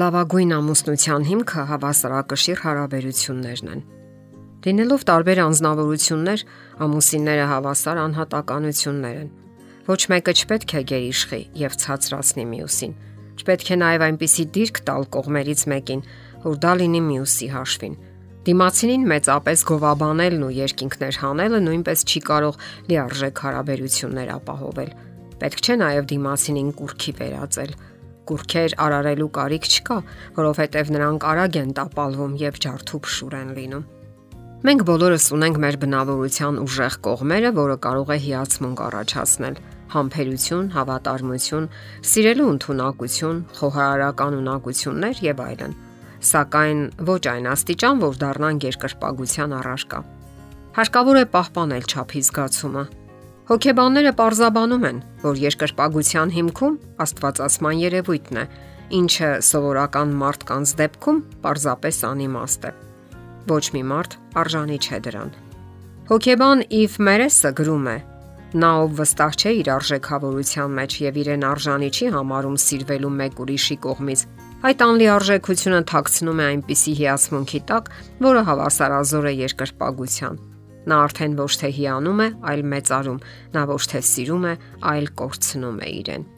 Լավագույն ամուսնության հիմքը հավասարակշիռ հարաբերություններն են։ Լինելով տարբեր անznավորություններ, ամուսինները հավասար անհատականություններ են։ Ոչ մեկը չպետք է գերիշխի եւ ցածրացնի մյուսին։ Չպետք է նաեւ այնպիսի դիրք տալ կողմերից մեկին, որ դա լինի մյուսի հաշվին։ Դիմացինին մեծապես գովաբանելն ու երկինքներ հանելը նույնպես չի կարող լիարժեք հարաբերություններ ապահովել։ Պետք չէ նաև դիմացինին կուրքի վերածել կուրքեր արարելու կարիք չկա, որովհետև նրանք արագ են տապալվում եւ ջարդու փշուր են լինում։ Մենք բոլորս ունենք մեր բնավորության ուժեղ կողմերը, որը կարող է հիացմունք առաջացնել. համբերություն, հավատարմություն, սիրելու ընդունակություն, խոհարարական ունակություններ եւ այլն։ Սակայն ոչ այն աստիճան, որ դառնան երկրպագության առարկա։ Հարկավոր է պահպանել ճափի զգացումը, Հոգեբանները պարզաբանում են, որ երկրպագության հիմքում Աստվածածման երևույթն է, ինչը սովորական մարդկանց դեպքում պարզապես անիմաստ է։ Ոչ մի մարդ արժանի չէ դրան։ Հոգեբան Իվ Մերեսը գրում է. Նա ով վստահ չէ իր արժեքավորության մեջ եւ իրեն արժանի չի համարում սիրվելու մեկ ուրիշի կողմից, այդ անլիարժեքությունը թաքցնում է այնպիսի հիացմունքի տակ, որը հավասարազոր է երկրպագության Նա արդեն ոչ թե հիանում է, այլ մեծարում։ Նա ոչ թե սիրում է, այլ կորցնում է իրեն։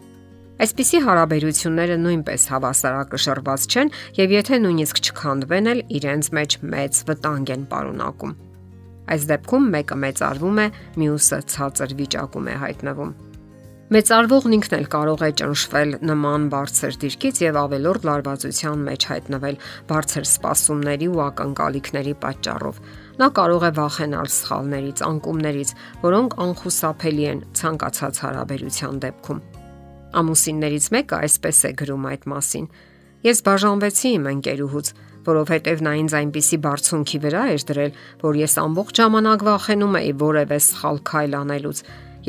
Այսպիսի հարաբերությունները նույնպես հավասարակշռված չեն եւ եթե նույնիսկ չքանդվեն էլ իրենց մեջ մեծ վտանգ են պարունակում։ Այս դեպքում մեկը մեծարվում է, մյուսը ցածր վիճակում է հայտնվում։ Մեծարվողն ինքն էլ կարող է ճնշվել նման բարձր դիրքից եւ ավելորդ լարվածության մեջ հայտնվել բարձր սպասումների ու ակնկալիքների պատճառով Նա կարող է վախենալ սխալներից, անկումներից, որոնք անխուսափելի են ցանկացած հարաբերության դեպքում։ Ամուսիններից մեկը այսպես է գրում այդ մասին. Ես բաժանվեցի իմ ընկերուհուց, որովհետև նա ինձ այնպիսի բարձունքի վրա էր դրել, որ ես ամբողջ ժամանակ վախենում էի որևէ սխալ քայլ անելուց։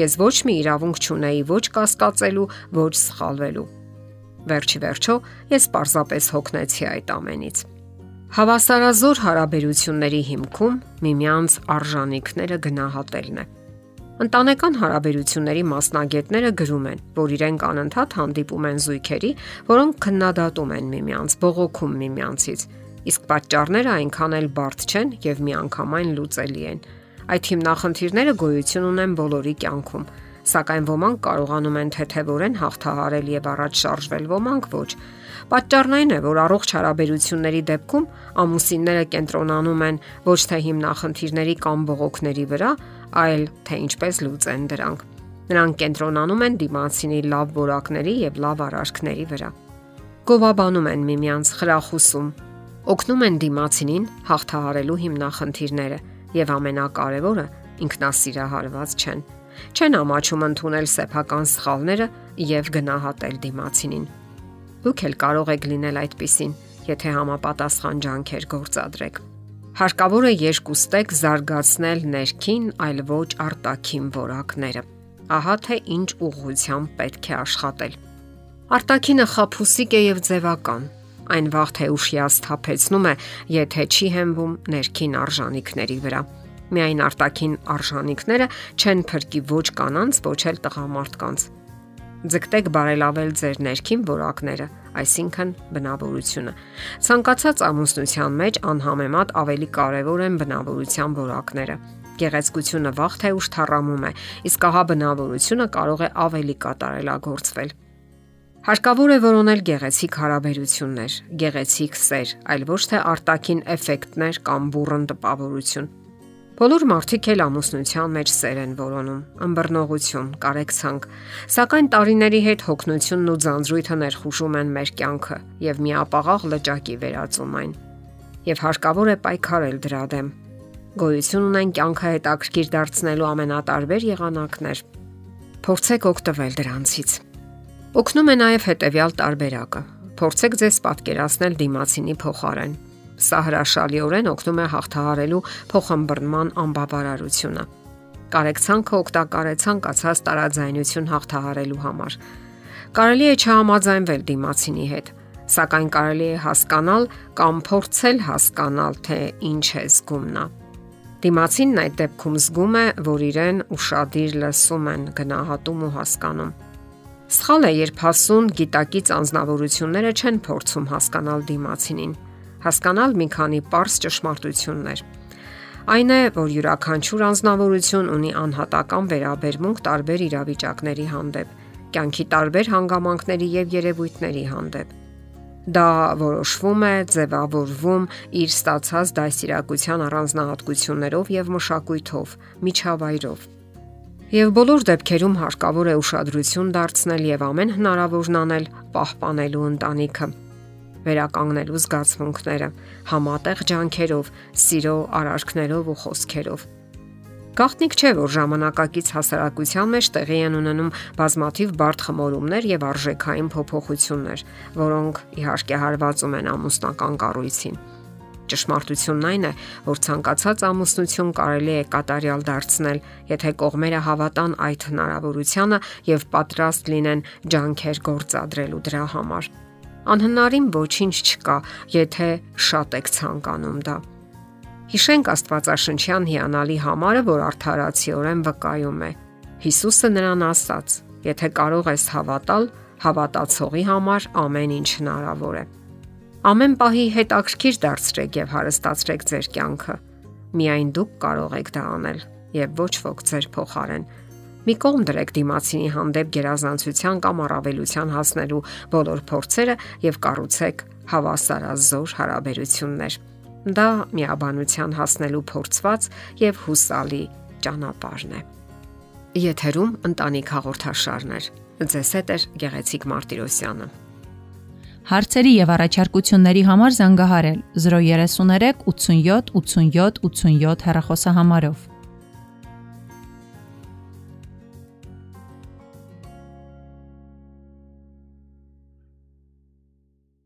Ես ոչ մի իրավունք չունեի ոչ կասկածելու, ոչ սխալվելու։ Վերջի վերջո ես պարզապես հոգնեցի այդ ամենից։ Հավասարազոր հարաբերությունների հիմքում միմյանց արժանինքները գնահատելն է։ Ընտանեկան հարաբերությունների մասնագետները գրում են, որ իրենք անընդհատ հանդիպում են զույգերի, որոնք քննադատում են միմյանց, բողոքում միմյանցից, իսկ պատճառները այնքան էլ բարդ չեն եւ միանգամայն լուծելի են։ Այդ հիմնախնդիրները գոյություն ունեն բոլորի կյանքում, սակայն ոմանք կարողանում են թեթևորեն հաղթահարել եւ առաջ շարժվել, ոմանք ոչ։ Պատճառն այն է, որ առողջ հարաբերությունների դեպքում ամուսինները կենտրոնանում են ոչ թե հիմնախնդիրների կամ բողոքների վրա, այլ թե ինչպես լուծեն դրանք։ Նրանք կենտրոնանում են դիմացինի լավ որակների եւ լավ արարքների վրա։ Գովաբանում են միմյանց խրախուսում, օգնում են դիմացինին հաղթահարելու հիմնախնդիրները եւ ամենակարևորը ինքնասիրահարված չեն։ Չեն ամաչում ընդունել սեփական սխալները եւ գնահատել դիմացինին Դուք էլ կարող եք լինել այդպիսին, եթե համապատասխան ջանքեր գործադրեք։ Հարկավոր է երկուստեք զարգացնել ներքին, այլ ոչ արտաքին որակները։ Ահա թե ինչ ուղղությամբ պետք է աշխատել։ Արտաքինը խափուսիկ է եւ ձևական։ Այն վաղ թե ուշ հիասթափեցնում է, եթե չի հենվում ներքին արժանինքների վրա։ Միայն արտաքին արժանինքները չեն փրկի ոչ կանանց, ոչ էլ տղամարդկանց Ձգտեք բարելավել ձեր ներքին որակները, այսինքն բնավորությունը։ Ցանկացած ամուսնության մեջ անհամեմատ ավելի կարևոր են բնավորության որակները։ Գեղեցկությունը վաղ թե ուշ թառամում է, իսկ ահա բնավորությունը կարող է ավելի կատարելագործվել։ Հարկավոր է որոնել գեղեցիկ հարաբերություններ, գեղեցիկ սեր, այլ ոչ թե արտաքին էֆեկտներ կամ բուրըն տպավորություն։ Բոլոր մարդիկ էլ ամուսնության մեջ սեր են որոնում, ըմբռնողություն, կարեկցանք, սակայն տարիների հետ հոգնությունն ու ձանձրույթը ներխուժում են մեր կյանքը եւ միապաղաղ լճակի վերածում այն։ Եվ հարկավոր է պայքարել դրա դեմ։ Գոյություն ունեն կյանքը հետաքրքիր դարձնելու ամենատարբեր եղանակներ։ Փորձեք օգտվել դրանցից։ Օգնում է նաև հետեւյալ տարբերակը։ Փորձեք ձեզ պատկերացնել դիմացինի փոխարեն Սա հրաշալիորեն օգնում է հաղթահարելու փոխհմբռնման անբավարարությունը։ Կարեկցանքը օգտակար է ցանկացած տարաձայնություն հաղթահարելու համար։ Կարելի է չհամաձայնվել դիմացինի հետ, սակայն կարելի է հասկանալ կամ փորձել հասկանալ, թե ինչ է զգում նա։ Դիմացինն այդ դեպքում զգում է, որ իրեն ուրشادիր լսում են, գնահատում ու հասկանում։ Սխալ է, երբ հասուն գիտակից անznավորությունները չեն փորձում հասկանալ դիմացինին հասկանալ մի քանի པարս ճշմարտություններ։ Այն է, որ յուրաքանչյուր անznավորություն ունի անհատական վերաբերմունք տարբեր իրավիճակների հանդեպ, կյանքի տարբեր հանգամանքների եւ երևույթների հանդեպ։ Դա որոշվում է, ձևավորվում իր ստացած դասիրակության առանձնահատկություններով եւ մշակույթով, միջավայրով։ Եվ բոլոր դեպքերում հարկավոր է ուշադրություն դարձնել եւ ամեն հնարավորն անել պահպանելու ընտանիքը, վերականգնելու զգացմունքները, համատեղ ջանքերով, սիրո արարքներով ու խոսքերով Գաղտնիք չէ, որ ժամանակակից հասարակության մեջ տեղի են ունենում բազմաթիվ բարդ խմորումներ եւ արժեքային փոփոխություններ, որոնք իհարկե հարվածում են ամուսնական կառույցին։ Ճշմարտությունն այն է, որ ցանկացած ամուսնություն կարելի է կատարյալ դարձնել, եթե կողմերը հավատան այդ հնարավորությանը եւ պատրաստ լինեն ջանքեր գործադրելու դրա համար։ Անհնարին ոչինչ չկա, եթե շատ եք ցանկանում դա։ Հիշենք Աստվածաշնչյան հիանալի համարը, որ արդարացիորեն վկայում է։ Հիսուսը նրան ասաց. Եթե կարող ես հավատալ, հավատացողի համար ամեն ինչ հնարավոր է։ Ամեն պահի հետաքրքիր դարձրեք եւ հարստացրեք ձեր կյանքը։ Միայն դուք կարող եք դա անել եւ ոչ ոք ձեր փոխարեն։ Մի կողմ դրեք դիմացինի հանդեպ գերազանցության կամ առավելության հասնելու բոլոր փորձերը եւ կառուցեք հավասարազոր հարաբերություններ։ Դա միաբանության հասնելու փորձված եւ հուսալի ճանապարհն է։ Եթերում ընտանիք հաղորդաշարներ։ Ձեզ հետ է Գեղեցիկ Մարտիրոսյանը։ Հարցերի եւ առաջարկությունների համար զանգահարել 033 87 87 87 հեռախոսահամարով։